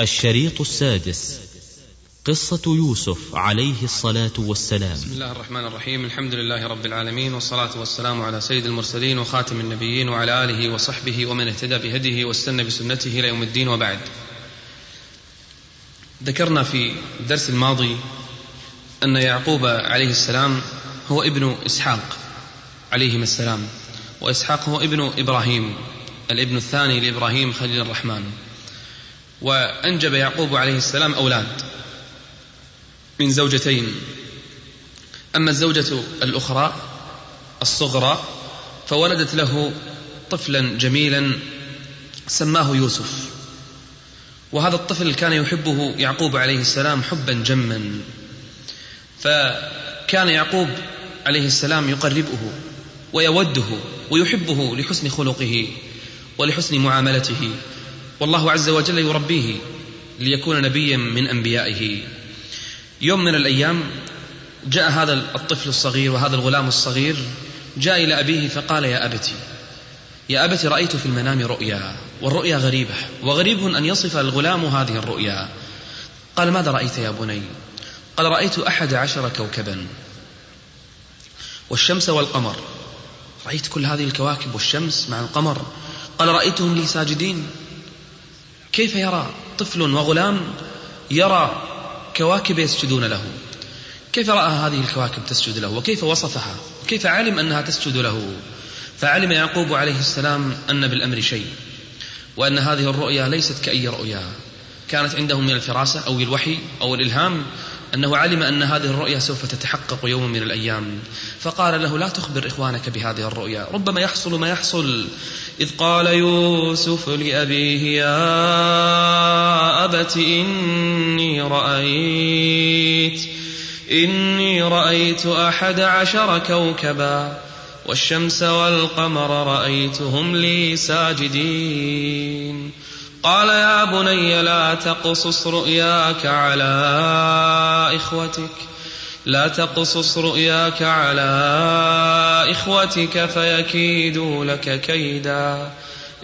الشريط السادس. قصة يوسف عليه الصلاة والسلام. بسم الله الرحمن الرحيم. الحمد لله رب العالمين والصلاة والسلام على سيد المرسلين وخاتم النبيين وعلى آله وصحبه ومن اهتدى بهديه واستنى بسنته إلى يوم الدين وبعد. ذكرنا في الدرس الماضي أن يعقوب عليه السلام هو ابن إسحاق عليهما السلام وإسحاق هو ابن إبراهيم الابن الثاني لإبراهيم خليل الرحمن. وأنجب يعقوب عليه السلام أولاد من زوجتين. أما الزوجة الأخرى الصغرى فولدت له طفلا جميلا سماه يوسف. وهذا الطفل كان يحبه يعقوب عليه السلام حبا جما. فكان يعقوب عليه السلام يقربه ويوده ويحبه لحسن خلقه ولحسن معاملته. والله عز وجل يربيه ليكون نبيا من أنبيائه. يوم من الأيام جاء هذا الطفل الصغير وهذا الغلام الصغير جاء إلى أبيه فقال يا ابت يا ابت رأيت في المنام رؤيا والرؤيا غريبة وغريب أن يصف الغلام هذه الرؤيا. قال ماذا رأيت يا بني؟ قال رأيت أحد عشر كوكبا والشمس والقمر. رأيت كل هذه الكواكب والشمس مع القمر؟ قال رأيتهم لي ساجدين. كيف يرى طفل وغلام يرى كواكب يسجدون له؟ كيف رأى هذه الكواكب تسجد له؟ وكيف وصفها؟ كيف علم أنها تسجد له؟ فعلم يعقوب عليه السلام أن بالأمر شيء وأن هذه الرؤيا ليست كأي رؤيا كانت عنده من الفراسة أو الوحي أو الإلهام أنه علم أن هذه الرؤيا سوف تتحقق يوم من الأيام. فقال له لا تخبر إخوانك بهذه الرؤيا. ربما يحصل ما يحصل. إذ قال يوسف لأبيه يا أبت إني رأيت إني رأيت أحد عشر كوكبا والشمس والقمر رأيتهم لي ساجدين. قال يا بني لا تقصص رؤياك على إخوتك لا تقصص رؤياك على إخوتك فيكيدوا لك كيدا.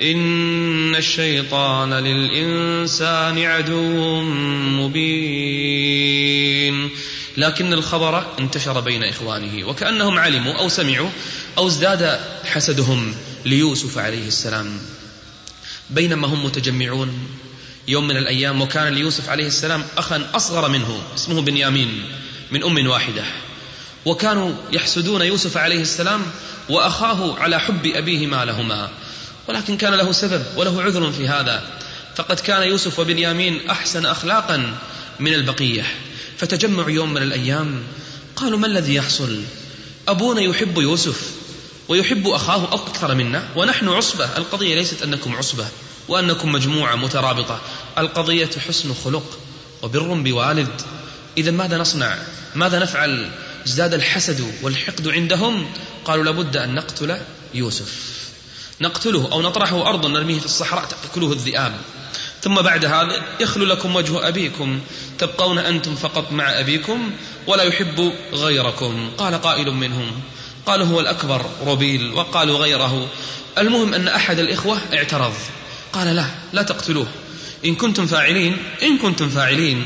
إن الشيطان للإنسان عدو مبين. لكن الخبر انتشر بين إخوانه وكأنهم علموا أو سمعوا أو ازداد حسدهم ليوسف عليه السلام. بينما هم متجمعون. يوم من الأيام وكان ليوسف عليه السلام أخا أصغر منه اسمه بنيامين من أم واحدة. وكانوا يحسدون يوسف عليه السلام وأخاه على حب أبيهما لهما. ولكن كان له سبب وله عذر في هذا. فقد كان يوسف وبنيامين أحسن أخلاقا من البقية. فتجمعوا يوم من الأيام قالوا ما الذي يحصل؟ أبونا يحب يوسف. ويحب أخاه أكثر منا ونحن عصبة. القضية ليست أنكم عصبة وأنكم مجموعة مترابطة. القضية حسن خلق وبر بوالد. إذا ماذا نصنع؟ ماذا نفعل؟ ازداد الحسد والحقد عندهم؟ قالوا لابد أن نقتل يوسف. نقتله أو نطرحه أرضا نرميه في الصحراء تأكله الذئاب. ثم بعد هذا يخلو لكم وجه أبيكم. تبقون أنتم فقط مع أبيكم ولا يحب غيركم. قال قائل منهم قالوا هو الأكبر ربيل وقالوا غيره. المهم أن أحد الإخوة اعترض. قال لا لا تقتلوه. إن كنتم فاعلين إن كنتم فاعلين.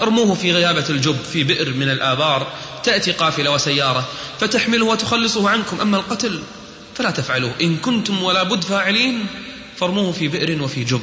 ارموه في غيابة الجب في بئر من الآبار. تأتي قافلة وسيارة. فتحمله وتخلصه عنكم أما القتل فلا تفعلوه. إن كنتم ولا بد فاعلين فارموه في بئر وفي جب.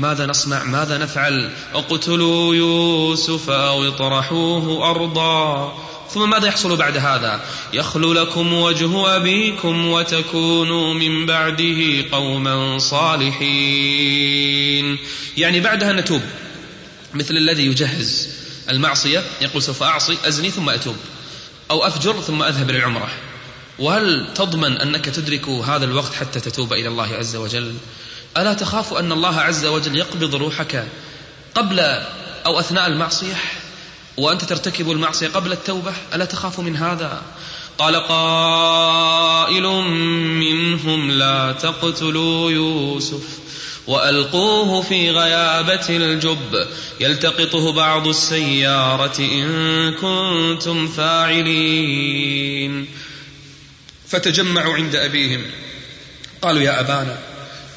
ماذا نصنع؟ ماذا نفعل؟ اقتلوا يوسف أو اطرحوه أرضا. ثم ماذا يحصل بعد هذا؟ يخلو لكم وجه أبيكم وتكونوا من بعده قوما صالحين. يعني بعدها نتوب. مثل الذي يجهز المعصية يقول سوف أعصي أزني ثم أتوب. أو أفجر ثم أذهب للعمرة وهل تضمن أنك تدرك هذا الوقت حتى تتوب إلى الله عز وجل؟ ألا تخاف أن الله عز وجل يقبض روحك قبل أو أثناء المعصية؟ وأنت ترتكب المعصية قبل التوبة؟ ألا تخاف من هذا؟ قال قائل منهم لا تقتلوا يوسف وألقوه في غيابة الجب. يلتقطه بعض السيارة إن كنتم فاعلين. فتجمعوا عند أبيهم. قالوا يا أبانا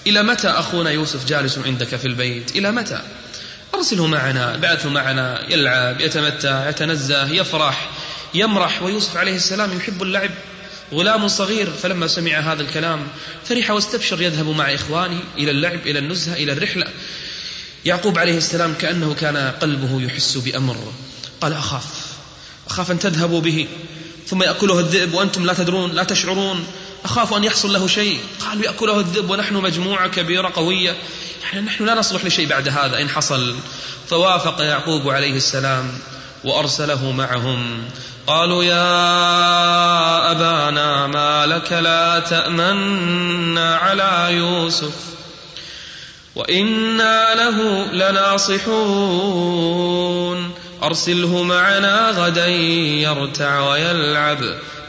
إلى متى أخونا يوسف جالس عندك في البيت؟ إلى متى؟ أرسله معنا بعثه معنا يلعب يتمتع يتنزه يفرح يمرح. ويوسف عليه السلام يحب اللعب غلام صغير. فلما سمع هذا الكلام فرح واستبشر يذهب مع إخوانه إلى اللعب إلى النزهة إلى الرحلة. يعقوب عليه السلام كأنه كان قلبه يحس بأمر. قال أخاف أخاف أن تذهبوا به ثم يأكله الذئب وأنتم لا تدرون لا تشعرون. أخاف أن يحصل له شيء. قالوا يأكله الذئب ونحن مجموعة كبيرة قوية. يعني نحن لا نصلح لشيء بعد هذا. إن حصل فوافق يعقوب عليه السلام وأرسله معهم. قالوا يا أبانا ما لك لا تأمنا على يوسف وإنا له لناصحون. أرسله معنا غدا يرتع ويلعب.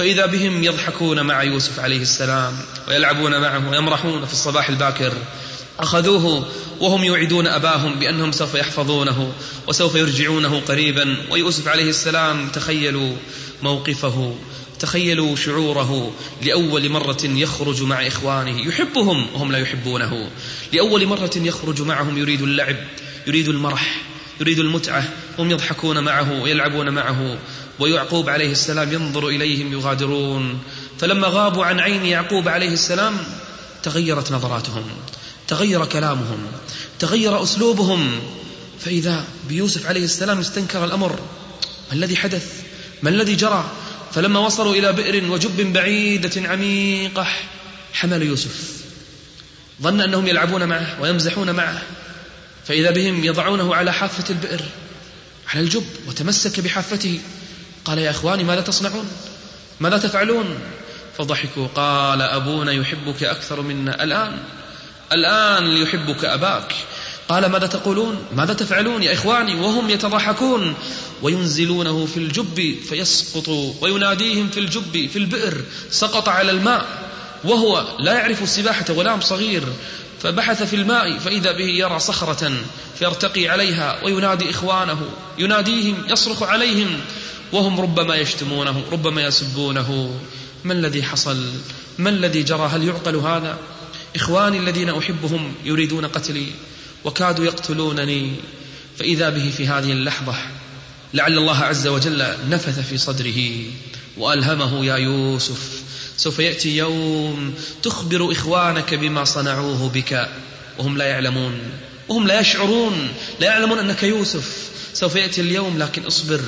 فإذا بهم يضحكون مع يوسف عليه السلام ويلعبون معه ويمرحون في الصباح الباكر أخذوه وهم يوعدون أباهم بأنهم سوف يحفظونه وسوف يرجعونه قريبا ويوسف عليه السلام تخيلوا موقفه تخيلوا شعوره لأول مرة يخرج مع إخوانه يحبهم وهم لا يحبونه لأول مرة يخرج معهم يريد اللعب يريد المرح يريد المتعة هم يضحكون معه ويلعبون معه ويعقوب عليه السلام ينظر إليهم يغادرون. فلما غابوا عن عين يعقوب عليه السلام تغيرت نظراتهم تغير كلامهم تغير أسلوبهم. فإذا بيوسف عليه السلام استنكر الأمر ما الذي حدث؟ ما الذي جرى؟ فلما وصلوا إلى بئر وجب بعيدة عميقة حمل يوسف. ظن أنهم يلعبون معه ويمزحون معه. فإذا بهم يضعونه على حافة البئر على الجب وتمسك بحافته. قال يا إخواني ماذا تصنعون؟ ماذا تفعلون؟ فضحكوا قال أبونا يحبك أكثر منا الآن. الآن ليحبك أباك. قال ماذا تقولون؟ ماذا تفعلون يا إخواني؟ وهم يتضحكون. وينزلونه في الجب فيسقط ويناديهم في الجب في البئر سقط على الماء. وهو لا يعرف السباحة غلام صغير فبحث في الماء فإذا به يرى صخرة فيرتقي عليها وينادي إخوانه يناديهم يصرخ عليهم وهم ربما يشتمونه ربما يسبونه. ما الذي حصل؟ ما الذي جرى؟ هل يعقل هذا؟ إخواني الذين أحبهم يريدون قتلي وكادوا يقتلونني فإذا به في هذه اللحظة لعل الله عز وجل نفث في صدره وألهمه يا يوسف سوف يأتي يوم تخبر إخوانك بما صنعوه بك وهم لا يعلمون وهم لا يشعرون لا يعلمون أنك يوسف. سوف يأتي اليوم لكن اصبر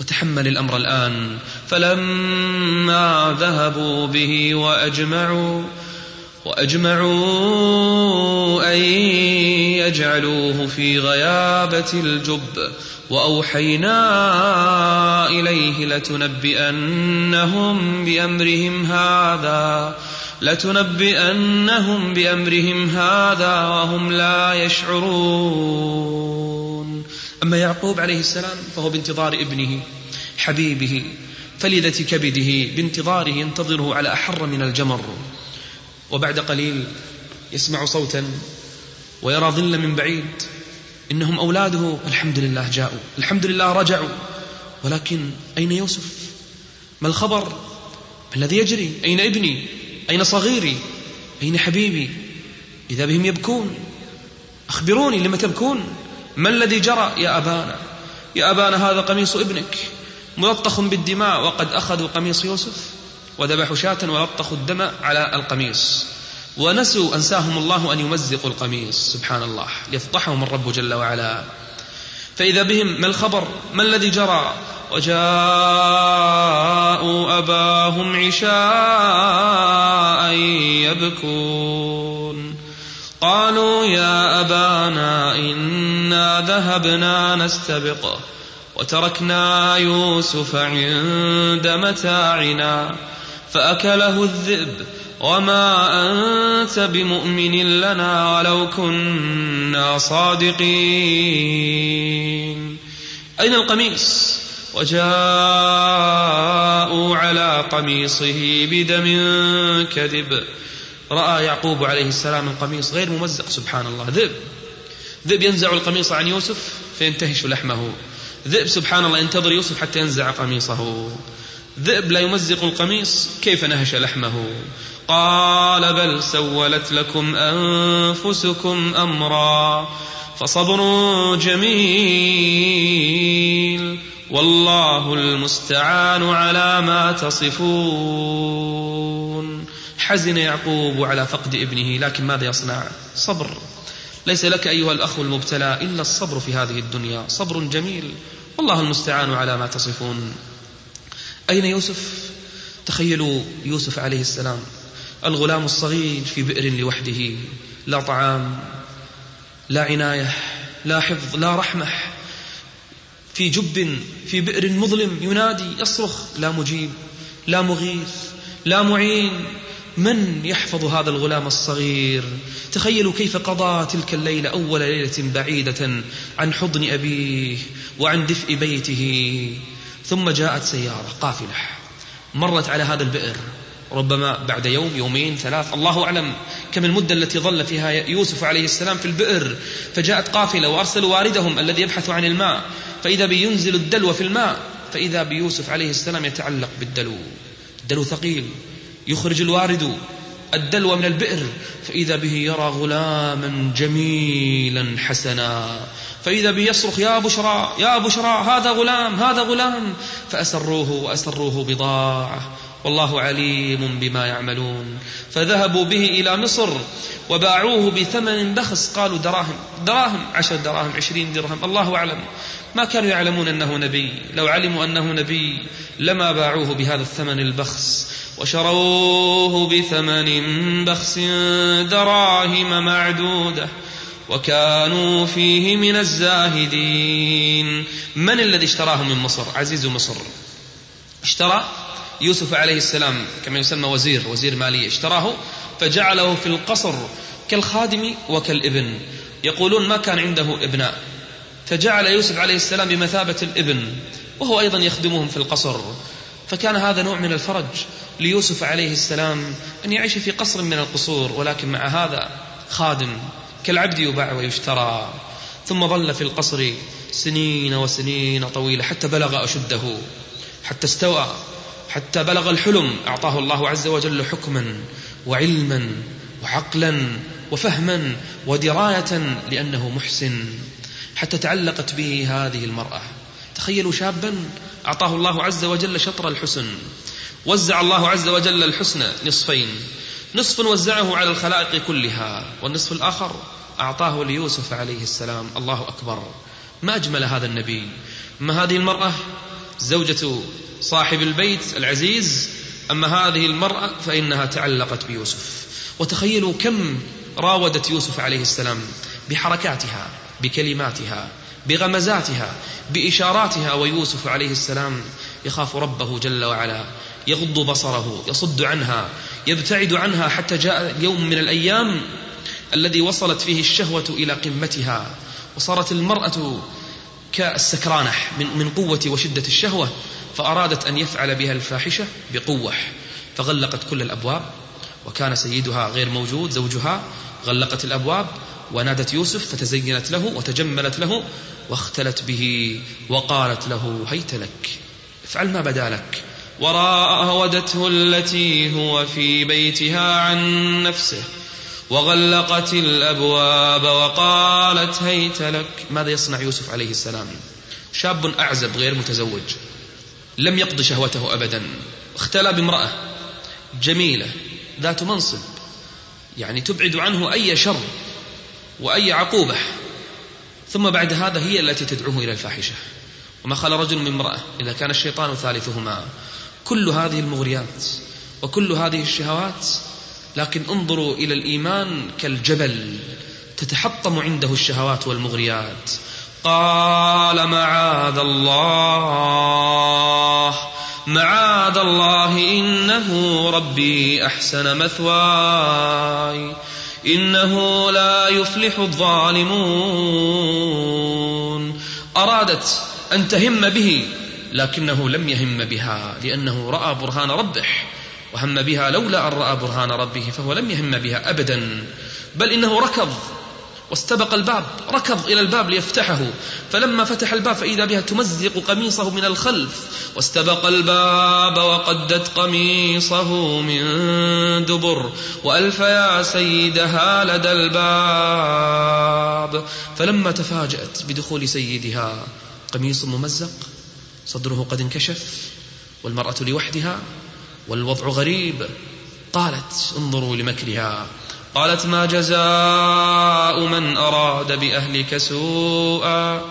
وتحمل الأمر الآن. فلما ذهبوا به وأجمعوا وأجمعوا أن يجعلوه في غيابة الجب وأوحينا إليه لتنبئنهم بأمرهم هذا لتنبئنهم بأمرهم هذا وهم لا يشعرون. أما يعقوب عليه السلام فهو بانتظار ابنه حبيبه فلذة كبده بانتظاره ينتظره على أحر من الجمر. وبعد قليل يسمع صوتا ويرى ظلا من بعيد. إنهم أولاده الحمد لله جاءوا. الحمد لله رجعوا. ولكن أين يوسف؟ ما الخبر؟ ما الذي يجري؟ أين ابني؟ أين صغيري؟ أين حبيبي؟ إذا بهم يبكون أخبروني لم تبكون. ما الذي جرى يا أبانا؟ يا أبانا هذا قميص ابنك ملطخ بالدماء وقد أخذوا قميص يوسف. وذبحوا شاة ولطخوا الدم على القميص. ونسوا أنساهم الله أن يمزقوا القميص. سبحان الله. ليفضحهم الرب جل وعلا. فإذا بهم ما الخبر؟ ما الذي جرى؟ وجاءوا أباهم عشاء يبكون. قالوا يا أبانا إنا ذهبنا نستبق وتركنا يوسف عند متاعنا. فأكله الذئب. وما أنت بمؤمن لنا ولو كنا صادقين. أين القميص؟ وجاءوا على قميصه بدم كذب. رأى يعقوب عليه السلام القميص غير ممزق سبحان الله ذئب. ذئب ينزع القميص عن يوسف فينتهش لحمه. ذئب سبحان الله ينتظر يوسف حتى ينزع قميصه. ذئب لا يمزق القميص كيف نهش لحمه؟ قال بل سولت لكم أنفسكم أمرا فصبر جميل والله المستعان على ما تصفون. حزن يعقوب على فقد ابنه لكن ماذا يصنع؟ صبر. ليس لك أيها الأخ المبتلى إلا الصبر في هذه الدنيا صبر جميل والله المستعان على ما تصفون. أين يوسف؟ تخيلوا يوسف عليه السلام الغلام الصغير في بئر لوحده لا طعام لا عناية لا حفظ لا رحمة في جب في بئر مظلم ينادي يصرخ لا مجيب لا مغيث لا معين. من يحفظ هذا الغلام الصغير؟ تخيلوا كيف قضى تلك الليلة أول ليلة بعيدة عن حضن أبيه وعن دفء بيته. ثم جاءت سيارة قافلة مرت على هذا البئر ربما بعد يوم يومين ثلاث الله أعلم كم المدة التي ظل فيها يوسف عليه السلام في البئر. فجاءت قافلة وأرسلوا واردهم الذي يبحث عن الماء فإذا بينزل الدلو في الماء فإذا بيوسف عليه السلام يتعلق بالدلو. الدلو ثقيل يخرج الوارد الدلو من البئر فإذا به يرى غلاما جميلا حسنا. فإذا به يصرخ يا بشرى يا بشرى هذا غلام هذا غلام. فأسروه وأسروه بضاعة. والله عليم بما يعملون. فذهبوا به إلى مصر وباعوه بثمن بخس. قالوا دراهم دراهم عشر دراهم عشرين درهم. الله أعلم. ما كانوا يعلمون أنه نبي. لو علموا أنه نبي لما باعوه بهذا الثمن البخس. وشروه بثمن بخس دراهم معدودة. وكانوا فيه من الزاهدين. من الذي اشتراه من مصر؟ عزيز مصر. اشترى يوسف عليه السلام كما يسمى وزير وزير مالية. اشتراه فجعله في القصر كالخادم وكالابن. يقولون ما كان عنده ابناء. فجعل يوسف عليه السلام بمثابة الابن وهو أيضا يخدمهم في القصر. فكان هذا نوع من الفرج ليوسف عليه السلام أن يعيش في قصر من القصور ولكن مع هذا خادم. كالعبد يباع ويشترى ثم ظل في القصر سنين وسنين طويلة حتى بلغ أشده حتى استوى حتى بلغ الحلم. أعطاه الله عز وجل حكما وعلما وعقلا وفهما ودراية لأنه محسن. حتى تعلقت به هذه المرأة. تخيلوا شابا أعطاه الله عز وجل شطر الحسن وزع الله عز وجل الحسن نصفين. نصف وزعه على الخلائق كلها والنصف الآخر أعطاه ليوسف عليه السلام. الله أكبر. ما أجمل هذا النبي. ما هذه المرأة زوجة صاحب البيت العزيز أما هذه المرأة فإنها تعلقت بيوسف. وتخيلوا كم راودت يوسف عليه السلام بحركاتها بكلماتها بغمزاتها بإشاراتها ويوسف عليه السلام يخاف ربه جل وعلا يغض بصره يصد عنها يبتعد عنها حتى جاء يوم من الأيام الذي وصلت فيه الشهوة إلى قمتها وصارت المرأة كالسكرانة من, من قوة وشدة الشهوة فأرادت أن يفعل بها الفاحشة بقوة. فغلقت كل الأبواب وكان سيدها غير موجود زوجها غلقت الأبواب ونادت يوسف فتزينت له وتجملت له واختلت به وقالت له هيت لك افعل ما بدا لك. وراودته التي هو في بيتها عن نفسه وغلقت الأبواب وقالت هيت لك. ماذا يصنع يوسف عليه السلام؟ شاب أعزب غير متزوج لم يقض شهوته أبدا اختلى بامرأة جميلة ذات منصب يعني تبعد عنه أي شر وأي عقوبة. ثم بعد هذا هي التي تدعوه إلى الفاحشة. وما خال رجل من امرأة إذا كان الشيطان ثالثهما كل هذه المغريات وكل هذه الشهوات لكن انظروا إلى الإيمان كالجبل تتحطم عنده الشهوات والمغريات. قال معاذ الله معاذ الله إنه ربي أحسن مثواي إنه لا يفلح الظالمون. أرادت أن تهم به لكنه لم يهم بها لأنه رأى برهان ربه وهم بها لولا أن رأى برهان ربه فهو لم يهم بها أبدا بل إنه ركض واستبق الباب ركض إلى الباب ليفتحه فلما فتح الباب فإذا بها تمزق قميصه من الخلف واستبق الباب وقدت قميصه من دبر وألف يا سيدها لدى الباب فلما تفاجأت بدخول سيدها قميص ممزق صدره قد انكشف والمرأة لوحدها والوضع غريب. قالت انظروا لمكرها. قالت ما جزاء من أراد بأهلك سوءا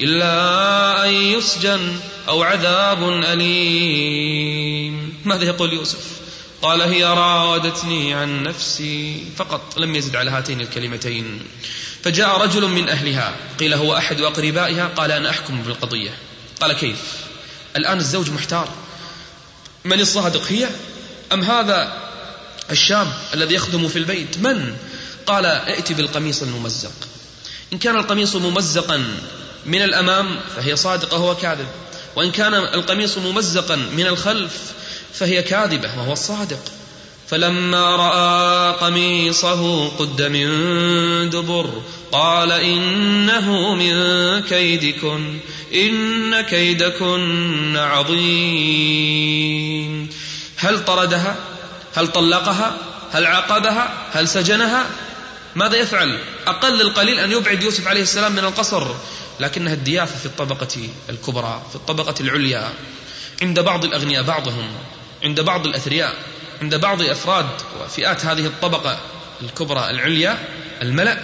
إلا أن يسجن أو عذاب أليم. ماذا يقول يوسف؟ قال هي راودتني عن نفسي فقط لم يزد على هاتين الكلمتين. فجاء رجل من أهلها قيل هو أحد أقربائها قال أنا أحكم بالقضية. قال كيف الآن الزوج محتار. من الصادق هي؟ أم هذا الشاب الذي يخدم في البيت؟ من؟ قال ائت بالقميص الممزق. إن كان القميص ممزقا من الأمام فهي صادقة وهو كاذب. وإن كان القميص ممزقا من الخلف فهي كاذبة وهو الصادق. فلما رأى قميصه قد من دبر قال إنه من كيدكن إن كيدكن عظيم. هل طردها؟ هل طلقها؟ هل عاقبها؟ هل سجنها؟ ماذا يفعل؟ أقل القليل أن يبعد يوسف عليه السلام من القصر لكنها الديافة في الطبقة الكبرى في الطبقة العليا. عند بعض الأغنياء بعضهم عند بعض الأثرياء. عند بعض أفراد وفئات هذه الطبقة الكبرى العليا الملأ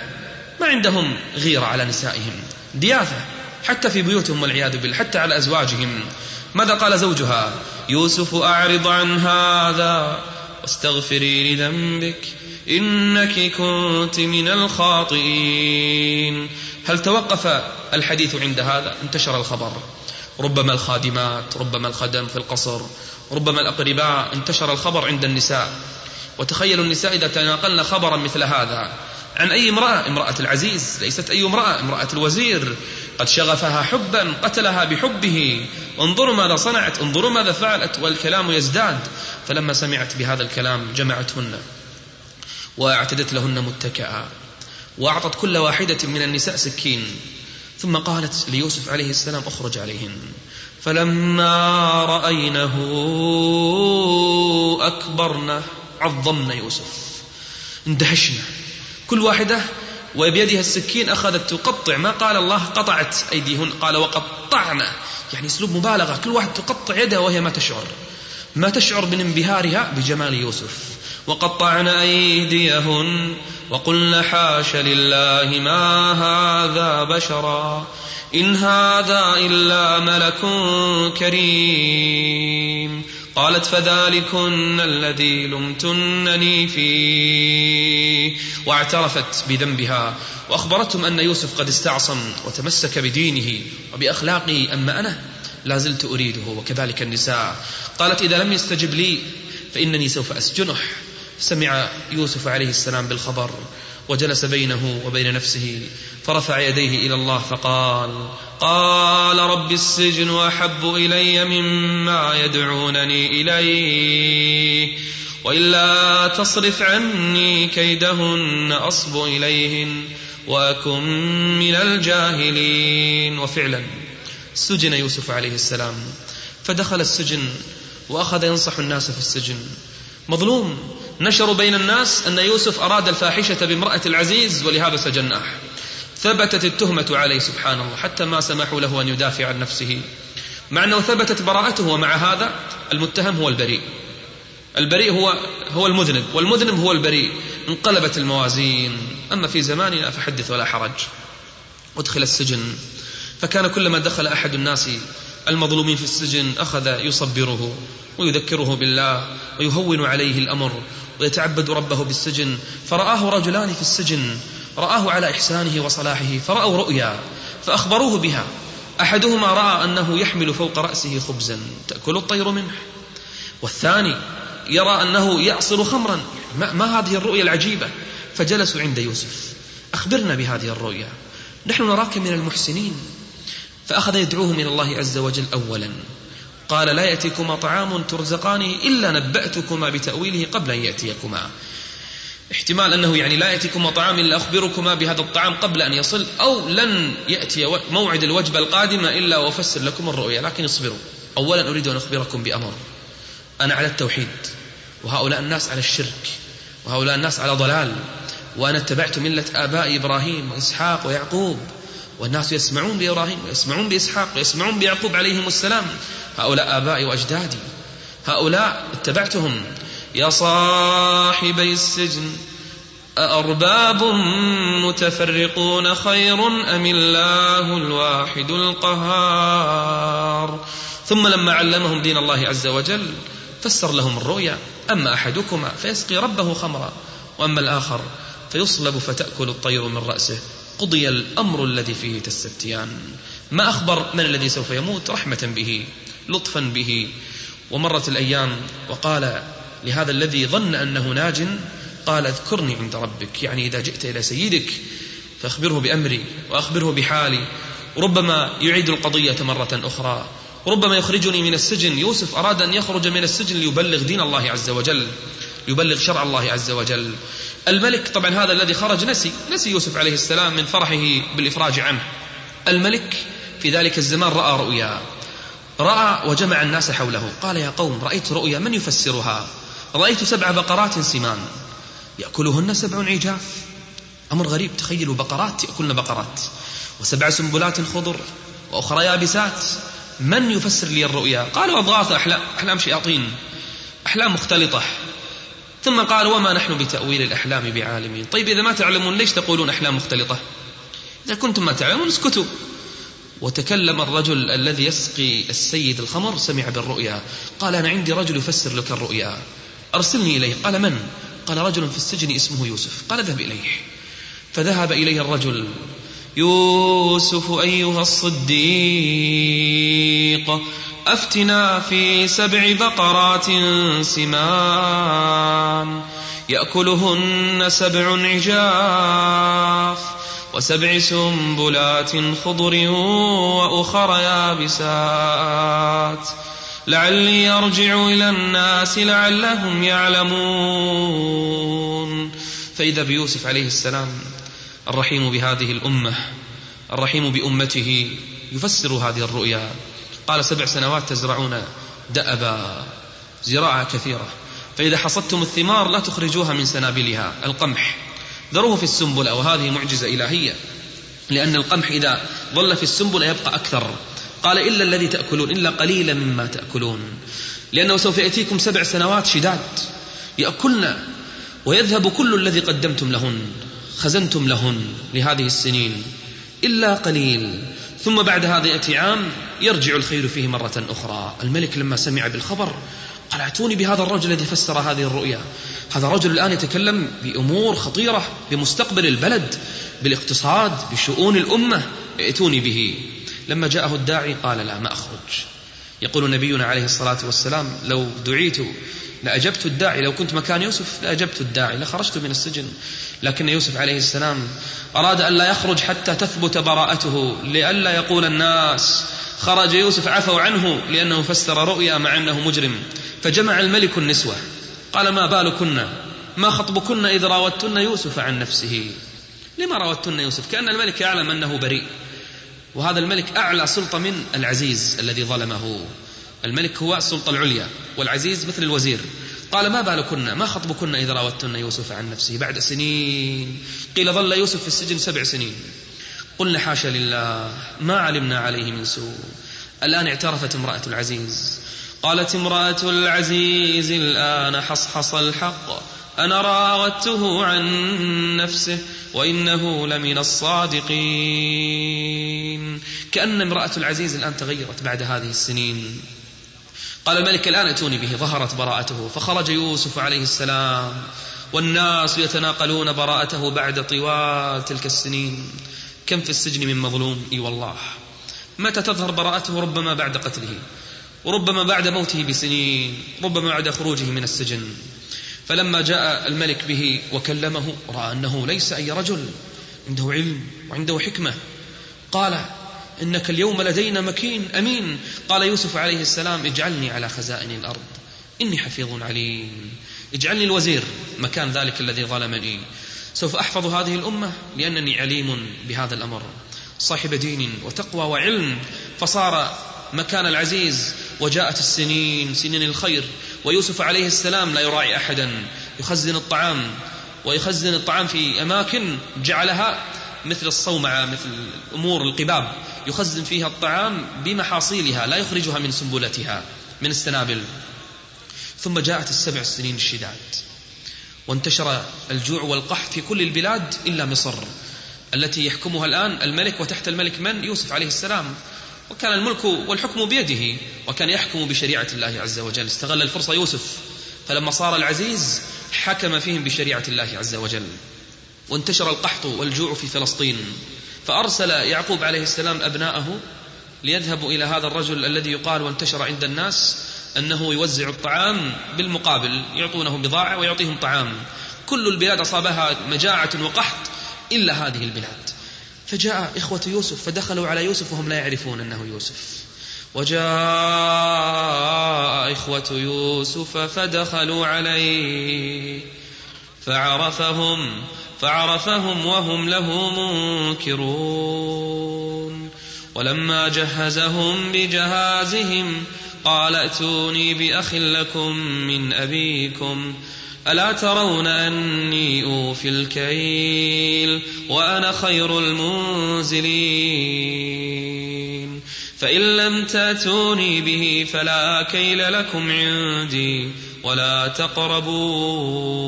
ما عندهم غيرة على نسائهم. ديافة حتى في بيوتهم والعياذ بالله حتى على أزواجهم. ماذا قال زوجها؟ يوسف أعرض عن هذا واستغفري لذنبك إنك كنت من الخاطئين. هل توقف الحديث عند هذا؟ انتشر الخبر. ربما الخادمات ربما الخدم في القصر ربما الأقرباء انتشر الخبر عند النساء. وتخيلوا النساء إذا تناقلن خبرا مثل هذا. عن أي امرأة؟ امرأة العزيز. ليست أي امرأة. امرأة الوزير. قد شغفها حبا قتلها بحبه. انظروا ماذا صنعت. انظروا ماذا فعلت. والكلام يزداد. فلما سمعت بهذا الكلام جمعتهن. واعتدت لهن متكئا. وأعطت كل واحدة من النساء سكين. ثم قالت ليوسف عليه السلام اخرج عليهن. فلما رأينه أكبرنه عظمن يوسف. اندهشنا. كل واحدة وبيدها السكين أخذت تقطع ما قال الله قطعت أيديهن قال وقطعنا. يعني أسلوب مبالغة. كل واحد تقطع يدها وهي ما تشعر. ما تشعر من انبهارها بجمال يوسف. وقطعن أيديهن وقلن حاش لله ما هذا بشرا. إن هذا إلا ملك كريم. قالت فذلكن الذي لمتنني فيه. واعترفت بذنبها. وأخبرتهم أن يوسف قد استعصم وتمسك بدينه. وبأخلاقه أما أنا لا زلت أريده. وكذلك النساء. قالت إذا لم يستجب لي فإنني سوف أسجنه. سمع يوسف عليه السلام بالخبر. وجلس بينه وبين نفسه فرفع يديه إلى الله فقال قال رب السجن أحب إلي مما يدعونني إليه وإلا تصرف عني كيدهن أصب إليهن وأكن من الجاهلين. وفعلا سجن يوسف عليه السلام فدخل السجن وأخذ ينصح الناس في السجن. مظلوم نشروا بين الناس أن يوسف أراد الفاحشة بامرأة العزيز ولهذا سجناه. ثبتت التهمة عليه سبحان الله حتى ما سمحوا له أن يدافع عن نفسه. مع أنه ثبتت براءته ومع هذا المتهم هو البريء. البريء هو هو المذنب والمذنب هو البريء. انقلبت الموازين. أما في زماننا فحدث ولا حرج. أدخل السجن. فكان كلما دخل أحد الناس المظلومين في السجن أخذ يصبره ويذكره بالله ويهون عليه الأمر. ويتعبد ربه بالسجن. فرآه رجلان في السجن. رآه على إحسانه وصلاحه. فرأوا رؤيا فأخبروه بها. أحدهما رأى أنه يحمل فوق رأسه خبزا. تأكل الطير منه. والثاني يرى أنه يعصر خمرا. ما, ما هذه الرؤيا العجيبة؟ فجلسوا عند يوسف. أخبرنا بهذه الرؤيا. نحن نراك من المحسنين. فأخذ يدعوه من الله عز وجل أولا. قال لا يأتيكما طعام ترزقانه إلا نبأتكما بتأويله قبل أن يأتيكما. احتمال أنه يعني لا يأتيكما طعام إلا أخبركما بهذا الطعام قبل أن يصل أو لن يأتي موعد الوجبة القادمة إلا وأفسر لكم الرؤيا لكن اصبروا. أولا أريد أن أخبركم بأمر. أنا على التوحيد وهؤلاء الناس على الشرك وهؤلاء الناس على ضلال وأنا اتبعت ملة آباء إبراهيم وإسحاق ويعقوب والناس يسمعون بإبراهيم ويسمعون بإسحاق ويسمعون بيعقوب عليهم السلام هؤلاء آبائي وأجدادي. هؤلاء اتبعتهم. يا صاحبي السجن أأرباب متفرقون خير أم الله الواحد القهار؟ ثم لما علمهم دين الله عز وجل فسر لهم الرؤيا. أما أحدكما فيسقي ربه خمرا وأما الآخر فيصلب فتأكل الطير من رأسه. قضي الأمر الذي فيه تستفتيان. ما أخبر من الذي سوف يموت رحمة به؟ لطفا به. ومرت الأيام وقال لهذا الذي ظن أنه ناج قال اذكرني عند ربك يعني إذا جئت إلى سيدك فأخبره بأمري وأخبره بحالي. ربما يعيد القضية مرة أخرى. ربما يخرجني من السجن. يوسف أراد أن يخرج من السجن ليبلغ دين الله عز وجل يبلغ شرع الله عز وجل. الملك طبعا هذا الذي خرج نسي نسي يوسف عليه السلام من فرحه بالإفراج عنه. الملك في ذلك الزمان رأى رؤيا. رأى وجمع الناس حوله. قال يا قوم رأيت رؤيا من يفسرها؟ رأيت سبع بقرات سمان. يأكلهن سبع عجاف. أمر غريب تخيلوا بقرات يأكلن بقرات. وسبع سنبلات خضر وأخرى يابسات. من يفسر لي الرؤيا؟ قالوا أضغاث أحلام أحلام شياطين أحلام مختلطة. ثم قال وما نحن بتأويل الأحلام بعالمين؟ طيب إذا ما تعلمون ليش تقولون أحلام مختلطة؟ إذا كنتم ما تعلمون اسكتوا. وتكلم الرجل الذي يسقي السيد الخمر سمع بالرؤيا. قال أنا عندي رجل يفسر لك الرؤيا. أرسلني إليه. قال من؟ قال رجل في السجن اسمه يوسف. قال اذهب إليه. فذهب إليه الرجل. يوسف أيها الصديق أفتنا في سبع بقرات سمان يأكلهن سبع عجاف. وسبع سنبلات خضر وأخر يابسات. لعلي أرجع إلى الناس لعلهم يعلمون. فإذا بيوسف عليه السلام الرحيم بهذه الأمة الرحيم بأمته يفسر هذه الرؤيا. قال سبع سنوات تزرعون دأبا زراعة كثيرة. فإذا حصدتم الثمار لا تخرجوها من سنابلها القمح. ذروه في السنبلة وهذه معجزة إلهية. لأن القمح إذا ظل في السنبلة يبقى أكثر. قال إلا الذي تأكلون إلا قليلا مما تأكلون. لأنه سوف يأتيكم سبع سنوات شداد. يأكلن ويذهب كل الذي قدمتم لهن خزنتم لهن لهذه السنين إلا قليل. ثم بعد هذا يأتي عام يرجع الخير فيه مرة أخرى. الملك لما سمع بالخبر قال اعتوني بهذا الرجل الذي فسر هذه الرؤيا. هذا الرجل الآن يتكلم بأمور خطيرة بمستقبل البلد بالاقتصاد بشؤون الأمة. ائتوني به. لما جاءه الداعي قال لا ما أخرج. يقول نبينا عليه الصلاة والسلام لو دعيت لأجبت الداعي. لو كنت مكان يوسف لأجبت الداعي لخرجت من السجن. لكن يوسف عليه السلام أراد أن لا يخرج حتى تثبت براءته لئلا يقول الناس خرج يوسف عفوا عنه لأنه فسر رؤيا مع أنه مجرم. فجمع الملك النسوة. قال ما بالكن؟ ما خطبكن إذ راوتن يوسف عن نفسه. لما راوتن يوسف؟ كأن الملك يعلم أنه بريء. وهذا الملك أعلى سلطة من العزيز الذي ظلمه. الملك هو السلطة العليا والعزيز مثل الوزير. قال ما بالكن؟ ما خطبكن إذا راوتن يوسف عن نفسه بعد سنين؟ قيل ظل يوسف في السجن سبع سنين. قلنا حاشا لله ما علمنا عليه من سوء. الآن اعترفت امرأة العزيز. قالت امرأة العزيز الآن حصحص الحق. أنا راودته عن نفسه وإنه لمن الصادقين. كأن امرأة العزيز الآن تغيرت بعد هذه السنين. قال الملك الآن أتوني به. ظهرت براءته فخرج يوسف عليه السلام. والناس يتناقلون براءته بعد طوال تلك السنين. كم في السجن من مظلوم؟ إي والله. متى تظهر براءته ربما بعد قتله وربما بعد موته بسنين ربما بعد خروجه من السجن. فلما جاء الملك به وكلمه رأى أنه ليس أي رجل عنده علم وعنده حكمة. قال إنك اليوم لدينا مكين أمين. قال يوسف عليه السلام اجعلني على خزائن الأرض إني حفيظ عليم. اجعلني الوزير مكان ذلك الذي ظلمني. سوف أحفظ هذه الأمة لأنني عليم بهذا الأمر. صاحب دين وتقوى وعلم فصار مكان العزيز وجاءت السنين سنين الخير. ويوسف عليه السلام لا يراعي أحدا. يخزن الطعام ويخزن الطعام في أماكن جعلها مثل الصومعة مثل امور القباب. يخزن فيها الطعام بمحاصيلها لا يخرجها من سنبلتها من السنابل. ثم جاءت السبع سنين الشداد. وانتشر الجوع والقحط في كل البلاد إلا مصر التي يحكمها الآن الملك وتحت الملك من؟ يوسف عليه السلام. وكان الملك والحكم بيده وكان يحكم بشريعة الله عز وجل. استغل الفرصة يوسف فلما صار العزيز حكم فيهم بشريعة الله عز وجل. وانتشر القحط والجوع في فلسطين. فأرسل يعقوب عليه السلام أبناءه ليذهبوا إلى هذا الرجل الذي يقال وانتشر عند الناس أنه يوزع الطعام بالمقابل يعطونه بضاعة ويعطيهم طعام. كل البلاد أصابها مجاعة وقحط إلا هذه البلاد. فجاء إخوة يوسف فدخلوا على يوسف وهم لا يعرفون أنه يوسف. وجاء إخوة يوسف فدخلوا عليه. فعرفهم فعرفهم وهم له منكرون. ولما جهزهم بجهازهم قال ائتوني بأخ لكم من أبيكم ألا ترون أني أوفي الكيل وأنا خير المنزلين. فإن لم تأتوني به فلا كيل لكم عندي ولا تقربون.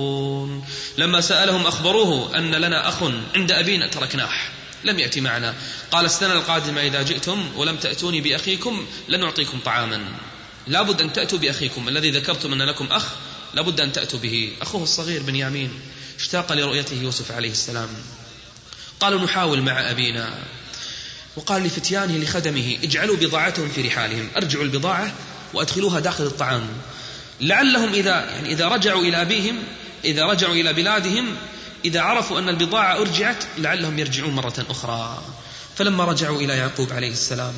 لما سألهم أخبروه أن لنا أخ عند أبينا تركناه. لم يأتي معنا. قال السنة القادمة إذا جئتم ولم تأتوني بأخيكم لنعطيكم طعاما. لابد أن تأتوا بأخيكم. الذي ذكرتم أن لكم أخ لابد أن تأتوا به. أخوه الصغير بنيامين اشتاق لرؤيته يوسف عليه السلام. قالوا نحاول مع أبينا. وقال لفتيانه لخدمه اجعلوا بضاعتهم في رحالهم. أرجعوا البضاعة وأدخلوها داخل الطعام. لعلهم إذا يعني إذا رجعوا إلى أبيهم إذا رجعوا إلى بلادهم إذا عرفوا أن البضاعة أرجعت لعلهم يرجعون مرة أخرى. فلما رجعوا إلى يعقوب عليه السلام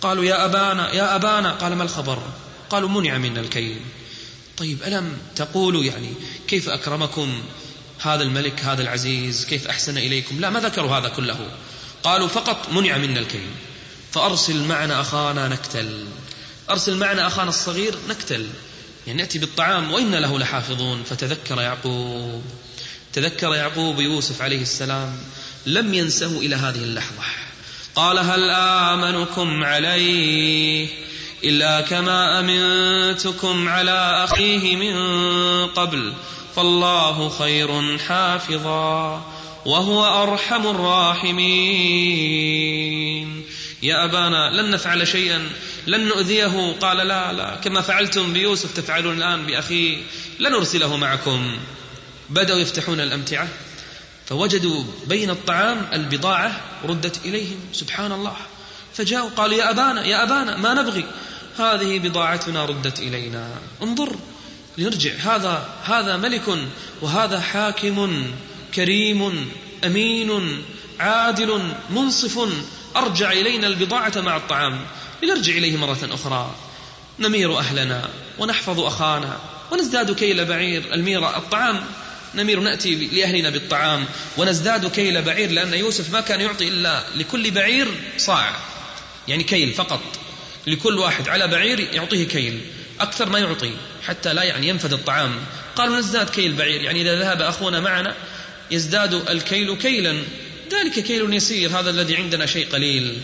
قالوا يا أبانا يا أبانا قال ما الخبر؟ قالوا منع منا الكيل. طيب ألم تقولوا يعني كيف أكرمكم هذا الملك هذا العزيز؟ كيف أحسن إليكم؟ لا ما ذكروا هذا كله. قالوا فقط منع منا الكيل. فأرسل معنا أخانا نكتل. أرسل معنا أخانا الصغير نكتل. يعني نأتي بالطعام وإنا له لحافظون. فتذكر يعقوب. تذكر يعقوب يوسف عليه السلام لم ينسه إلى هذه اللحظة. قال هل آمنكم عليه إلا كما أمنتكم على أخيه من قبل؟ فالله خير حافظا وهو أرحم الراحمين. يا أبانا لن نفعل شيئا لن نؤذيه. قال لا لا كما فعلتم بيوسف تفعلون الآن بأخيه لنرسله معكم. بدأوا يفتحون الأمتعة فوجدوا بين الطعام البضاعة ردت إليهم سبحان الله فجاءوا قالوا يا أبانا يا أبانا ما نبغي؟ هذه بضاعتنا ردت إلينا. انظر لنرجع. هذا هذا ملك وهذا حاكم كريم أمين عادل منصف أرجع إلينا البضاعة مع الطعام. لنرجع إليه مرة أخرى. نمير أهلنا ونحفظ أخانا ونزداد كيل بعير الميرة. الطعام نمير نأتي لأهلنا بالطعام ونزداد كيل بعير لأن يوسف ما كان يعطي إلا لكل بعير صاع يعني كيل فقط. لكل واحد على بعير يعطيه كيل أكثر ما يعطي حتى لا يعني ينفذ الطعام. قالوا نزداد كيل بعير يعني إذا ذهب أخونا معنا يزداد الكيل كيلا. ذلك كيل يسير هذا الذي عندنا شيء قليل.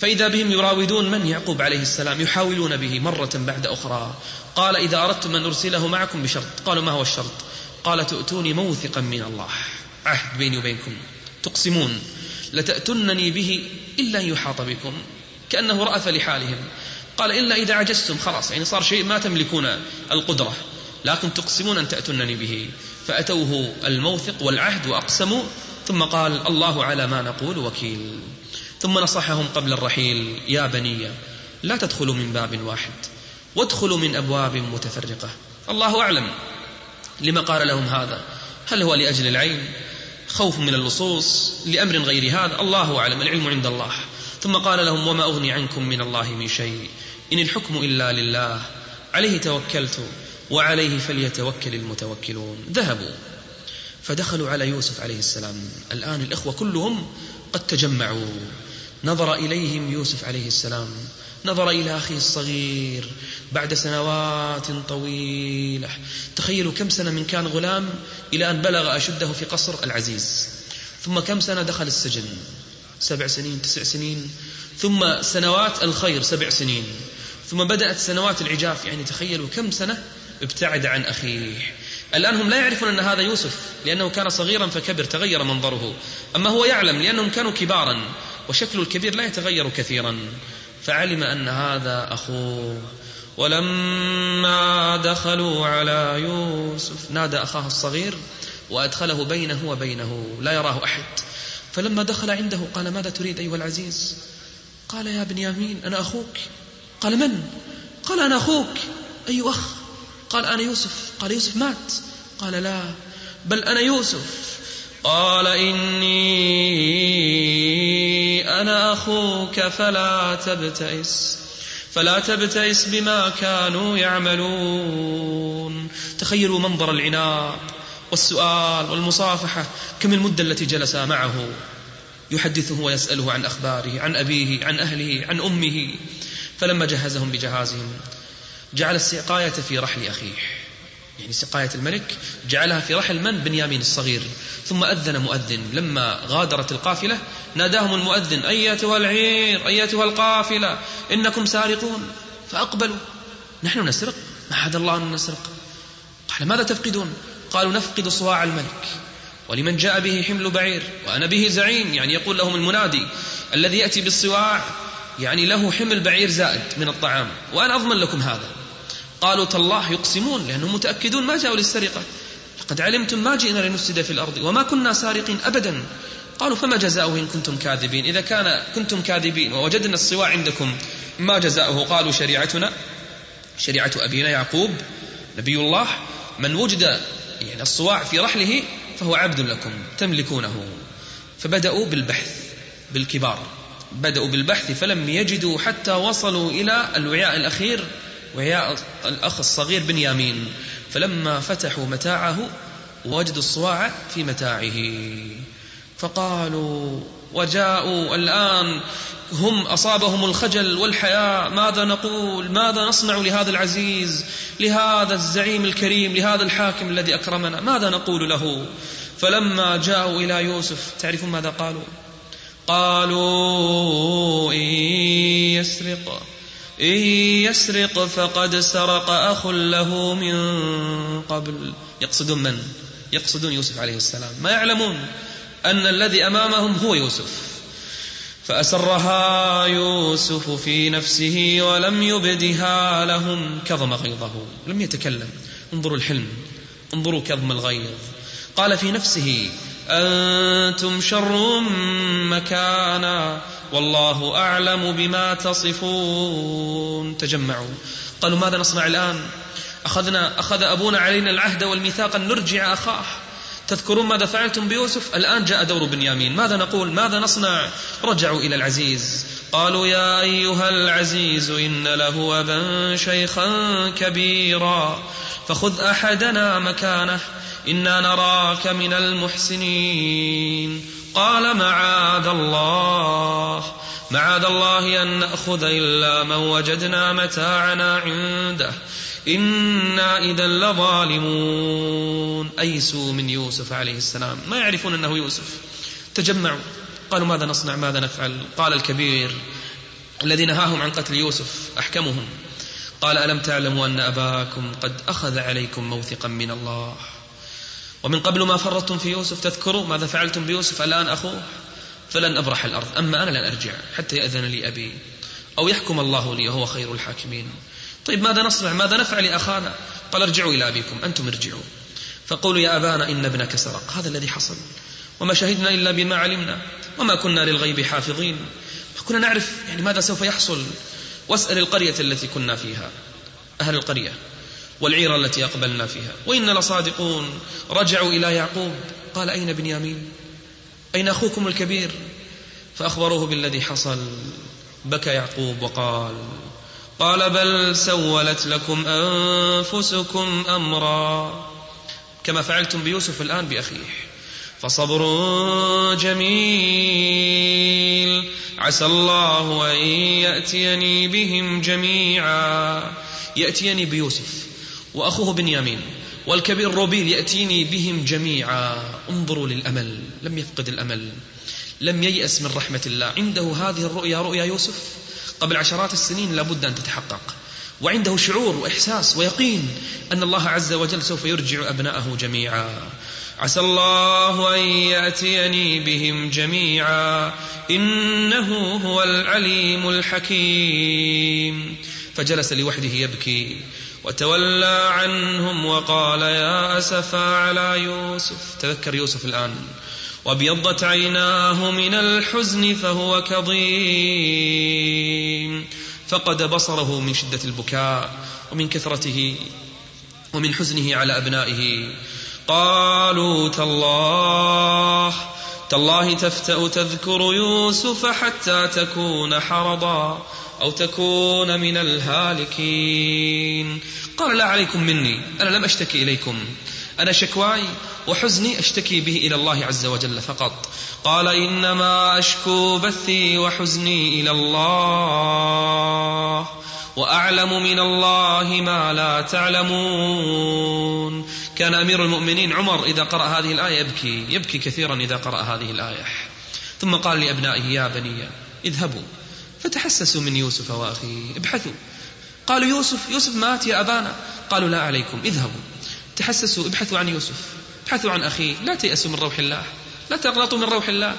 فإذا بهم يراودون من يعقوب عليه السلام يحاولون به مرة بعد أخرى. قال إذا أردتم أن أرسله معكم بشرط قالوا ما هو الشرط؟ قال تؤتوني موثقا من الله. عهد بيني وبينكم. تقسمون. لتأتنني به إلا أن يحاط بكم. كأنه رأف لحالهم. قال إلا إذا عجزتم. خلاص. يعني صار شيء ما تملكون القدرة. لكن تقسمون أن تأتونني به. فأتوه الموثق والعهد وأقسموا. ثم قال الله على ما نقول وكيل. ثم نصحهم قبل الرحيل. يا بني لا تدخلوا من باب واحد. وادخلوا من أبواب متفرقة. الله أعلم. لما قال لهم هذا؟ هل هو لأجل العين خوف من اللصوص؟ لأمر غير هذا؟ الله أعلم العلم عند الله. ثم قال لهم وما أغني عنكم من الله من شيء إن الحكم إلا لله. عليه توكلت وعليه فليتوكل المتوكلون. ذهبوا فدخلوا على يوسف عليه السلام. الآن الإخوة كلهم قد تجمعوا. نظر إليهم يوسف عليه السلام. نظر إلى أخيه الصغير بعد سنوات طويلة. تخيلوا كم سنة من كان غلام إلى أن بلغ أشده في قصر العزيز. ثم كم سنة دخل السجن؟ سبع سنين تسع سنين. ثم سنوات الخير سبع سنين. ثم بدأت سنوات العجاف. يعني تخيلوا كم سنة ابتعد عن أخيه. الآن هم لا يعرفون أن هذا يوسف لأنه كان صغيرا فكبر تغير منظره. أما هو يعلم لأنهم كانوا كبارا وشكل الكبير لا يتغير كثيرا. فعلم أن هذا أخوه. ولما دخلوا على يوسف نادى أخاه الصغير وأدخله بينه وبينه لا يراه أحد. فلما دخل عنده قال ماذا تريد أيها العزيز؟ قال يا بنيامين أنا أخوك. قال من؟ قال أنا أخوك. أي أخ؟ قال أنا يوسف. قال يوسف مات. قال لا. بل أنا يوسف. قال إني أخوك فلا تبتئس فلا تبتئس بما كانوا يعملون. تخيلوا منظر العناد والسؤال والمصافحة كم المدة التي جلس معه؟ يحدثه ويسأله عن أخباره عن أبيه عن أهله عن أمه. فلما جهزهم بجهازهم جعل السقاية في رحل أخيه. يعني سقاية الملك جعلها في رحل من؟ بنيامين الصغير. ثم أذن مؤذن. لما غادرت القافلة ناداهم المؤذن أيتها العير أيتها القافلة إنكم سارقون. فأقبلوا. نحن نسرق؟ معاذ الله أن نسرق. قال ماذا تفقدون؟ قالوا نفقد صواع الملك. ولمن جاء به حمل بعير وأنا به زعيم. يعني يقول لهم المنادي الذي يأتي بالصواع يعني له حمل بعير زائد من الطعام. وأنا أضمن لكم هذا. قالوا تالله يقسمون لأنهم متأكدون ما جاءوا للسرقة. لقد علمتم ما جئنا لنفسد في الأرض وما كنا سارقين أبدا. قالوا فما جزاؤه إن كنتم كاذبين؟ إذا كان كنتم كاذبين ووجدنا الصواع عندكم ما جزاؤه؟ قالوا شريعتنا شريعة أبينا يعقوب نبي الله من وجد يعني الصواع في رحله فهو عبد لكم تملكونه. فبدأوا بالبحث بالكبار. بدأوا بالبحث فلم يجدوا حتى وصلوا إلى الوعاء الأخير وعياء الأخ الصغير بنيامين فلما فتحوا متاعه وجدوا الصواع في متاعه. فقالوا وجاءوا الآن هم أصابهم الخجل والحياء ماذا نقول؟ ماذا نصنع لهذا العزيز؟ لهذا الزعيم الكريم لهذا الحاكم الذي أكرمنا ماذا نقول له؟ فلما جاءوا إلى يوسف تعرفون ماذا قالوا؟ قالوا إن يسرق إن يسرق فقد سرق أخ له من قبل. يقصدون من؟ يقصدون يوسف عليه السلام. ما يعلمون أن الذي أمامهم هو يوسف. فأسرها يوسف في نفسه ولم يبدها لهم كظم غيظه. لم يتكلم. انظروا الحلم. انظروا كظم الغيظ. قال في نفسه أنتم شر مكانا والله أعلم بما تصفون. تجمعوا. قالوا ماذا نصنع الآن؟ أخذنا أخذ أبونا علينا العهد والميثاق أن نرجع أخاه. تذكرون ماذا فعلتم بيوسف؟ الآن جاء دور بنيامين. ماذا نقول؟ ماذا نصنع؟ رجعوا إلى العزيز. قالوا يا أيها العزيز إن له أبا شيخا كبيرا فخذ أحدنا مكانه. إنا نراك من المحسنين. قال معاذ الله. معاذ الله أن نأخذ إلا من وجدنا متاعنا عنده. إنا إذا لظالمون. أيسوا من يوسف عليه السلام. ما يعرفون أنه يوسف. تجمعوا. قالوا ماذا نصنع؟ ماذا نفعل؟ قال الكبير. الذي نهاهم عن قتل يوسف أحكمهم. قال ألم تعلموا أن أباكم قد أخذ عليكم موثقا من الله؟ ومن قبل ما فرطتم في يوسف تذكروا ماذا فعلتم بيوسف؟ الآن أخوه فلن أبرح الأرض أما أنا لن أرجع حتى يأذن لي أبي أو يحكم الله لي وهو خير الحاكمين. طيب ماذا نصنع؟ ماذا نفعل لأخانا قال ارجعوا إلى أبيكم أنتم ارجعوا. فقولوا يا أبانا إن ابنك سرق. هذا الذي حصل. وما شهدنا إلا بما علمنا وما كنا للغيب حافظين. كنا نعرف يعني ماذا سوف يحصل. واسأل القرية التي كنا فيها. أهل القرية. والعيرة التي أقبلنا فيها. وإن لصادقون. رجعوا إلى يعقوب. قال أين بنيامين؟ أين أخوكم الكبير؟ فأخبروه بالذي حصل. بكى يعقوب وقال قال بل سولت لكم أنفسكم أمرا. كما فعلتم بيوسف الآن بأخيه. فصبر جميل. عسى الله أن يأتيني بهم جميعا. يأتيني بيوسف. وأخوه بنيامين والكبير روبيل يأتيني بهم جميعا. انظروا للأمل لم يفقد الأمل لم ييأس من رحمة الله. عنده هذه الرؤيا رؤيا يوسف؟ قبل عشرات السنين لابد أن تتحقق. وعنده شعور وإحساس ويقين أن الله عز وجل سوف يرجع أبناءه جميعا. عسى الله أن يأتيني بهم جميعا. إنه هو العليم الحكيم. فجلس لوحده يبكي. وتولى عنهم وقال يا أسفا على يوسف. تذكر يوسف الآن. وابيضت عيناه من الحزن فهو كظيم. فقد بصره من شدة البكاء ومن كثرته ومن حزنه على أبنائه. قالوا تالله تالله تفتأ تذكر يوسف حتى تكون حرضا. أو تكون من الهالكين. قال لا عليكم مني أنا لم أشتكي إليكم. أنا شكواي وحزني أشتكي به إلى الله عز وجل فقط. قال إنما أشكو بثي وحزني إلى الله وأعلم من الله ما لا تعلمون. كان أمير المؤمنين عمر إذا قرأ هذه الآية يبكي يبكي كثيرا إذا قرأ هذه الآية. ثم قال لأبنائه يا بني اذهبوا. فتحسسوا من يوسف وأخيه ابحثوا. قالوا يوسف يوسف مات يا أبانا. قالوا لا عليكم اذهبوا. تحسسوا ابحثوا عن يوسف ابحثوا عن أخيه لا تيأسوا من روح الله لا تغلطوا من روح الله.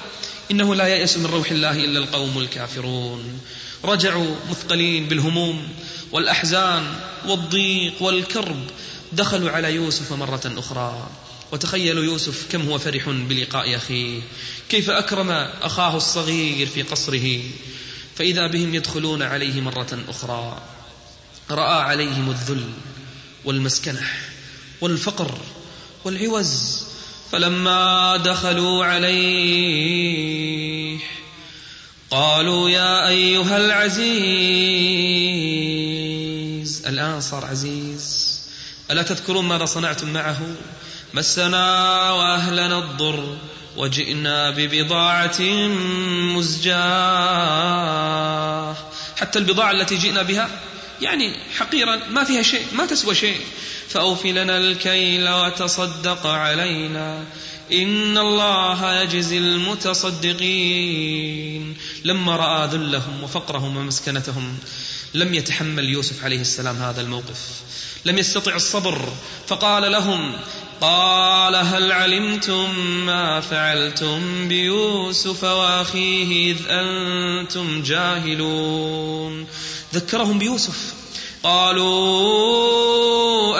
إنه لا ييأس من روح الله إلا القوم الكافرون. رجعوا مثقلين بالهموم والأحزان والضيق والكرب. دخلوا على يوسف مرة أخرى. وتخيلوا يوسف كم هو فرح بلقاء أخيه. كيف أكرم أخاه الصغير في قصره. فإذا بهم يدخلون عليه مرة أخرى رأى عليهم الذل والمسكنة والفقر والعوز فلما دخلوا عليه قالوا يا أيها العزيز الآن صار عزيز. ألا تذكرون ماذا صنعتم معه؟ مسنا وأهلنا الضر. وجئنا ببضاعة مزجاة. حتى البضاعة التي جئنا بها يعني حقيرا ما فيها شيء ما تسوى شيء. فأوف لنا الكيل وتصدق علينا. إن الله يجزي المتصدقين. لما رأى ذلهم وفقرهم ومسكنتهم لم يتحمل يوسف عليه السلام هذا الموقف. لم يستطع الصبر فقال لهم قال هل علمتم ما فعلتم بيوسف وأخيه إذ أنتم جاهلون؟ ذكرهم بيوسف. قالوا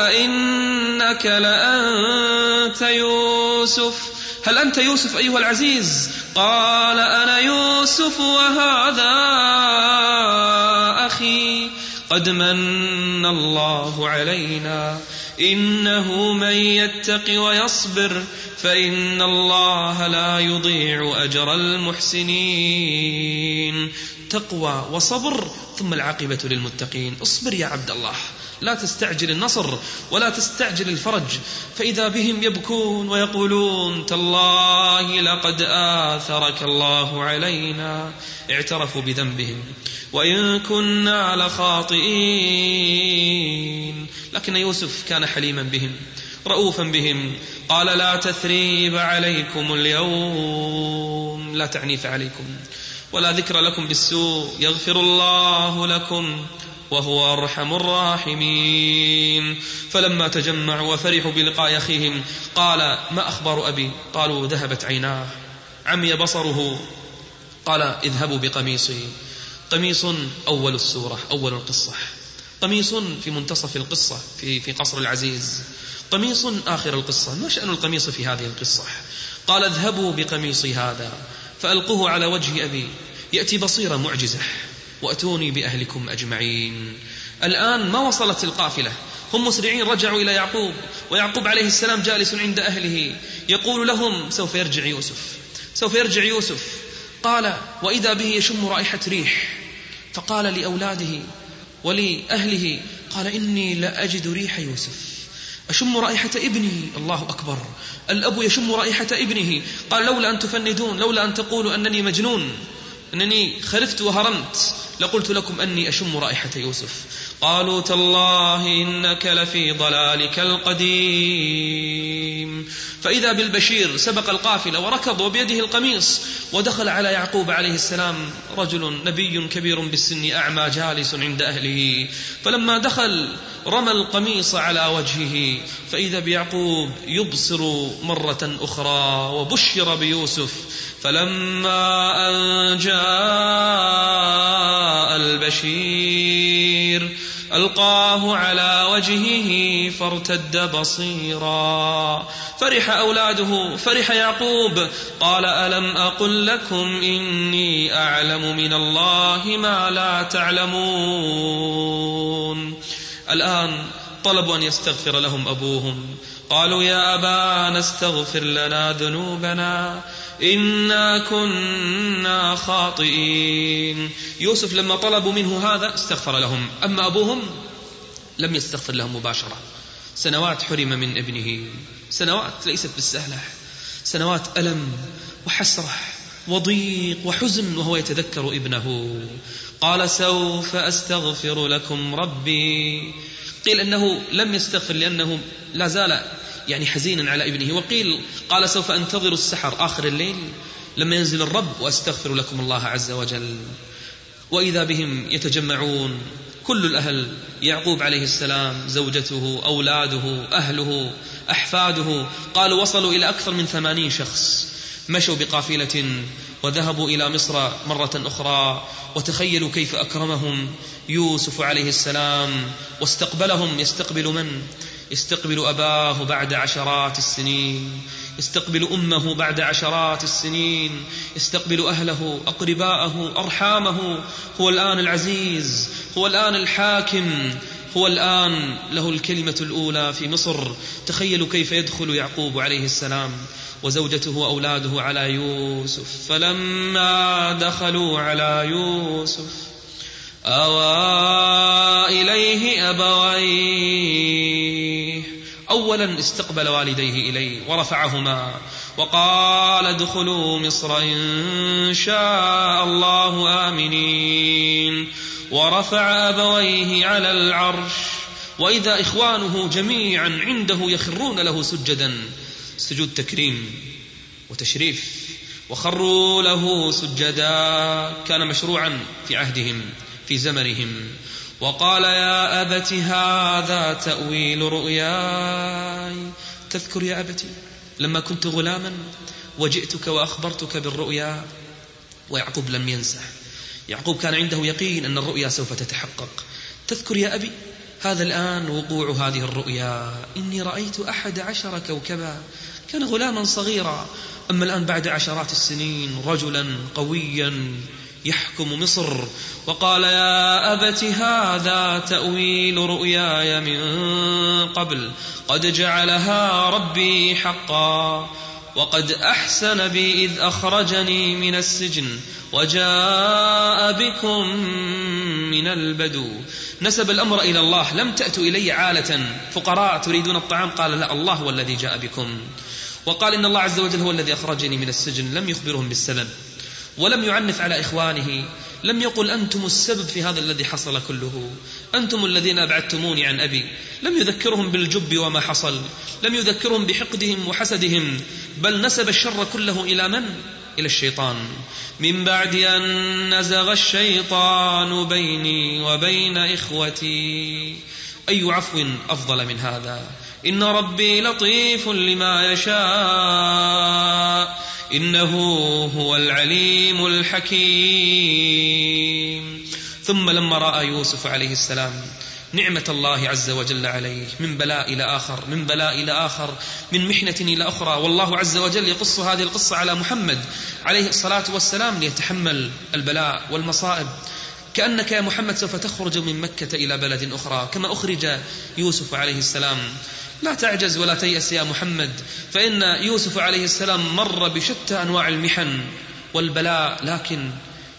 أئنك لأنت يوسف؟ هل أنت يوسف أيها العزيز؟ قال أنا يوسف وهذا أخي. قد من الله علينا. إنه من يتق ويصبر فإن الله لا يضيع أجر المحسنين. تقوى وصبر ثم العاقبة للمتقين. اصبر يا عبد الله. لا تستعجل النصر ولا تستعجل الفرج. فإذا بهم يبكون ويقولون تالله لقد آثرك الله علينا اعترفوا بذنبهم. وإن كنا لخاطئين. لكن يوسف كان حليما بهم رؤوفا بهم. قال لا تثريب عليكم اليوم لا تعنيف عليكم. ولا ذكر لكم بالسوء يغفر الله لكم وهو أرحم الراحمين. فلما تجمعوا وفرحوا بلقاء أخيهم قال ما أخبار أبي؟ قالوا ذهبت عيناه عمي بصره. قال اذهبوا بقميصي. قميص أول السورة أول القصة. قميص في منتصف القصة في, في قصر العزيز. قميص آخر القصة ما شأن القميص في هذه القصة؟ قال اذهبوا بقميصي هذا. فألقوه على وجه أبي. يأتي بصيرة معجزة وأتوني بأهلكم أجمعين. الآن ما وصلت القافلة؟ هم مسرعين رجعوا إلى يعقوب ويعقوب عليه السلام جالس عند أهله. يقول لهم سوف يرجع يوسف سوف يرجع يوسف. قال وإذا به يشم رائحة ريح. فقال لأولاده ولأهله قال إني لأجد ريح يوسف. أشم رائحة ابني الله أكبر. الأب يشم رائحة ابنه. قال لولا أن تفندون لولا أن تقولوا أنني مجنون أنني خرفت وهرمت. لقلت لكم أني أشم رائحة يوسف. قالوا تالله إنك لفي ضلالك القديم. فإذا بالبشير سبق القافلة وركض وبيده القميص ودخل على يعقوب عليه السلام رجل نبي كبير بالسن أعمى جالس عند أهله. فلما دخل رمى القميص على وجهه. فإذا بيعقوب يبصر مرة أخرى وبشر بيوسف. فلما أن جاء البشير. ألقاه على وجهه فارتد بصيرا. فرح أولاده فرح يعقوب. قال ألم أقل لكم إني أعلم من الله ما لا تعلمون. الآن طلبوا أن يستغفر لهم أبوهم. قالوا يا أبانا استغفر لنا ذنوبنا. إنا كنا خاطئين. يوسف لما طلبوا منه هذا استغفر لهم. أما أبوهم لم يستغفر لهم مباشرة. سنوات حرم من ابنه. سنوات ليست بالسهلة. سنوات ألم وحسرة وضيق وحزن وهو يتذكر ابنه. قال سوف أستغفر لكم ربي. قيل أنه لم يستغفر لأنه لا زال يعني حزينا على ابنه. وقيل قال سوف أنتظر السحر آخر الليل لما ينزل الرب وأستغفر لكم الله عز وجل. وإذا بهم يتجمعون كل الأهل يعقوب عليه السلام زوجته أولاده أهله أحفاده. قالوا وصلوا إلى أكثر من ثمانين شخص. مشوا بقافلة وذهبوا إلى مصر مرة أخرى. وتخيلوا كيف أكرمهم يوسف عليه السلام واستقبلهم. يستقبل من؟ يستقبل أباه بعد عشرات السنين. يستقبل أمه بعد عشرات السنين. يستقبل أهله أقرباءه أرحامه. هو الآن العزيز هو الآن الحاكم هو الآن له الكلمة الأولى في مصر. تخيلوا كيف يدخل يعقوب عليه السلام. وزوجته وأولاده على يوسف. فلما دخلوا على يوسف أوى إليه أبويه. أولا استقبل والديه إليه ورفعهما وقال ادخلوا مصر إن شاء الله آمنين. ورفع أبويه على العرش. وإذا إخوانه جميعا عنده يخرون له سجدا. سجود تكريم وتشريف. وخروا له سجدا. كان مشروعا في عهدهم. في زمنهم. وقال يا أبت هذا تأويل رؤياي. تذكر يا أبتي لما كنت غلاما وجئتك وأخبرتك بالرؤيا ويعقوب لم ينسى يعقوب كان عنده يقين أن الرؤيا سوف تتحقق. تذكر يا أبي هذا الآن وقوع هذه الرؤيا. إني رأيت أحد عشر كوكبا. كان غلاما صغيرا. أما الآن بعد عشرات السنين رجلا قويا يحكم مصر. وقال يا أبت هذا تأويل رؤياي من قبل. قد جعلها ربي حقا. وقد أحسن بي إذ أخرجني من السجن. وجاء بكم من البدو. نسب الأمر إلى الله. لم تأتوا إلي عالة. فقراء تريدون الطعام؟ قال لا الله هو الذي جاء بكم. وقال إن الله عز وجل هو الذي أخرجني من السجن. لم يخبرهم بالسبب. ولم يعنف على إخوانه. لم يقل أنتم السبب في هذا الذي حصل كله. أنتم الذين أبعدتموني عن أبي. لم يذكرهم بالجب وما حصل. لم يذكرهم بحقدهم وحسدهم. بل نسب الشر كله إلى من؟ إلى الشيطان. من بعد أن نزغ الشيطان بيني وبين إخوتي. أي عفو أفضل من هذا؟ إن ربي لطيف لما يشاء. إنه هو العليم الحكيم. ثم لما رأى يوسف عليه السلام نعمة الله عز وجل عليه من بلاء إلى آخر من بلاء إلى آخر من محنة إلى أخرى والله عز وجل يقص هذه القصة على محمد عليه الصلاة والسلام ليتحمل البلاء والمصائب. كأنك يا محمد سوف تخرج من مكة إلى بلد أخرى كما أخرج يوسف عليه السلام لا تعجز ولا تيأس يا محمد فإن يوسف عليه السلام مر بشتى أنواع المحن والبلاء لكن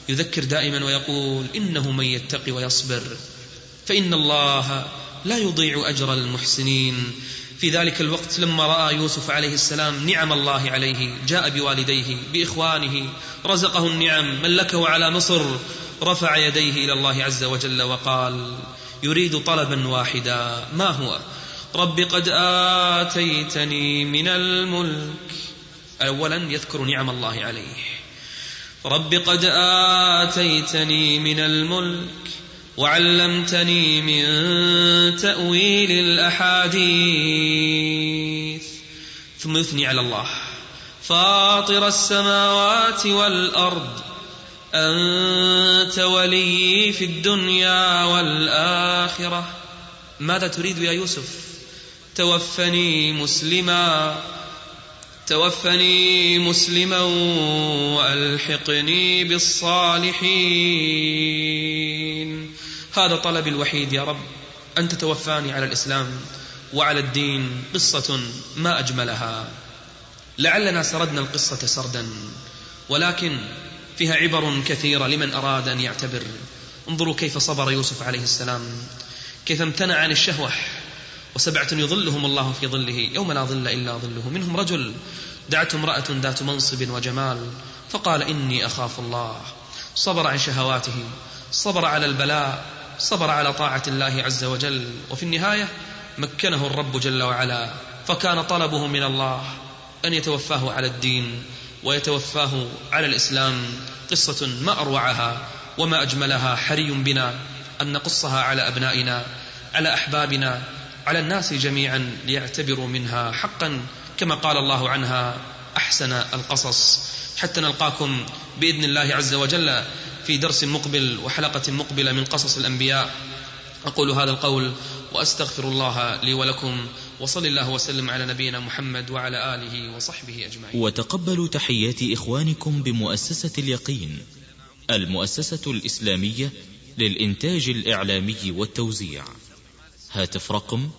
يذكر دائما ويقول إنه من يتقي ويصبر فإن الله لا يضيع أجر المحسنين. في ذلك الوقت لما رأى يوسف عليه السلام نعم الله عليه جاء بوالديه بإخوانه رزقه النعم ملكه على مصر رفع يديه إلى الله عز وجل وقال يريد طلبا واحدا ما هو؟ رب قد آتيتني من الملك. أولا يذكر نعم الله عليه. رب قد آتيتني من الملك. وعلمتني من تأويل الأحاديث. ثم يثني على الله. فاطر السماوات والأرض. أنت ولي في الدنيا والآخرة. ماذا تريد يا يوسف؟ توفني مسلما توفني مسلما وألحقني بالصالحين. هذا طلبي الوحيد يا رب أن تتوفاني على الإسلام وعلى الدين قصة ما أجملها. لعلنا سردنا القصة سردا ولكن فيها عبر كثيرة لمن أراد أن يعتبر. انظروا كيف صبر يوسف عليه السلام كيف امتنع عن الشهوة. وسبعة يظلهم الله في ظله يوم لا ظل إلا ظله. منهم رجل دعته امرأة ذات منصب وجمال فقال إني أخاف الله. صبر عن شهواته صبر على البلاء صبر على طاعة الله عز وجل. وفي النهاية مكنه الرب جل وعلا فكان طلبه من الله أن يتوفاه على الدين ويتوفاه على الإسلام. قصة ما أروعها وما أجملها حري بنا أن نقصها على أبنائنا على أحبابنا على الناس جميعا ليعتبروا منها حقا كما قال الله عنها أحسن القصص حتى نلقاكم بإذن الله عز وجل في درس مقبل وحلقة مقبلة من قصص الأنبياء أقول هذا القول وأستغفر الله لي ولكم وصل الله وسلم على نبينا محمد وعلى آله وصحبه أجمعين. وتقبلوا تحيات إخوانكم بمؤسسة اليقين المؤسسة الإسلامية للإنتاج الإعلامي والتوزيع. هاتف رقم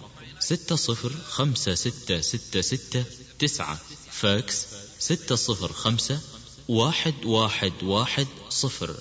ستة صفر خمسة ستة ستة ستة تسعة فاكس ستة صفر خمسة واحد واحد واحد صفر.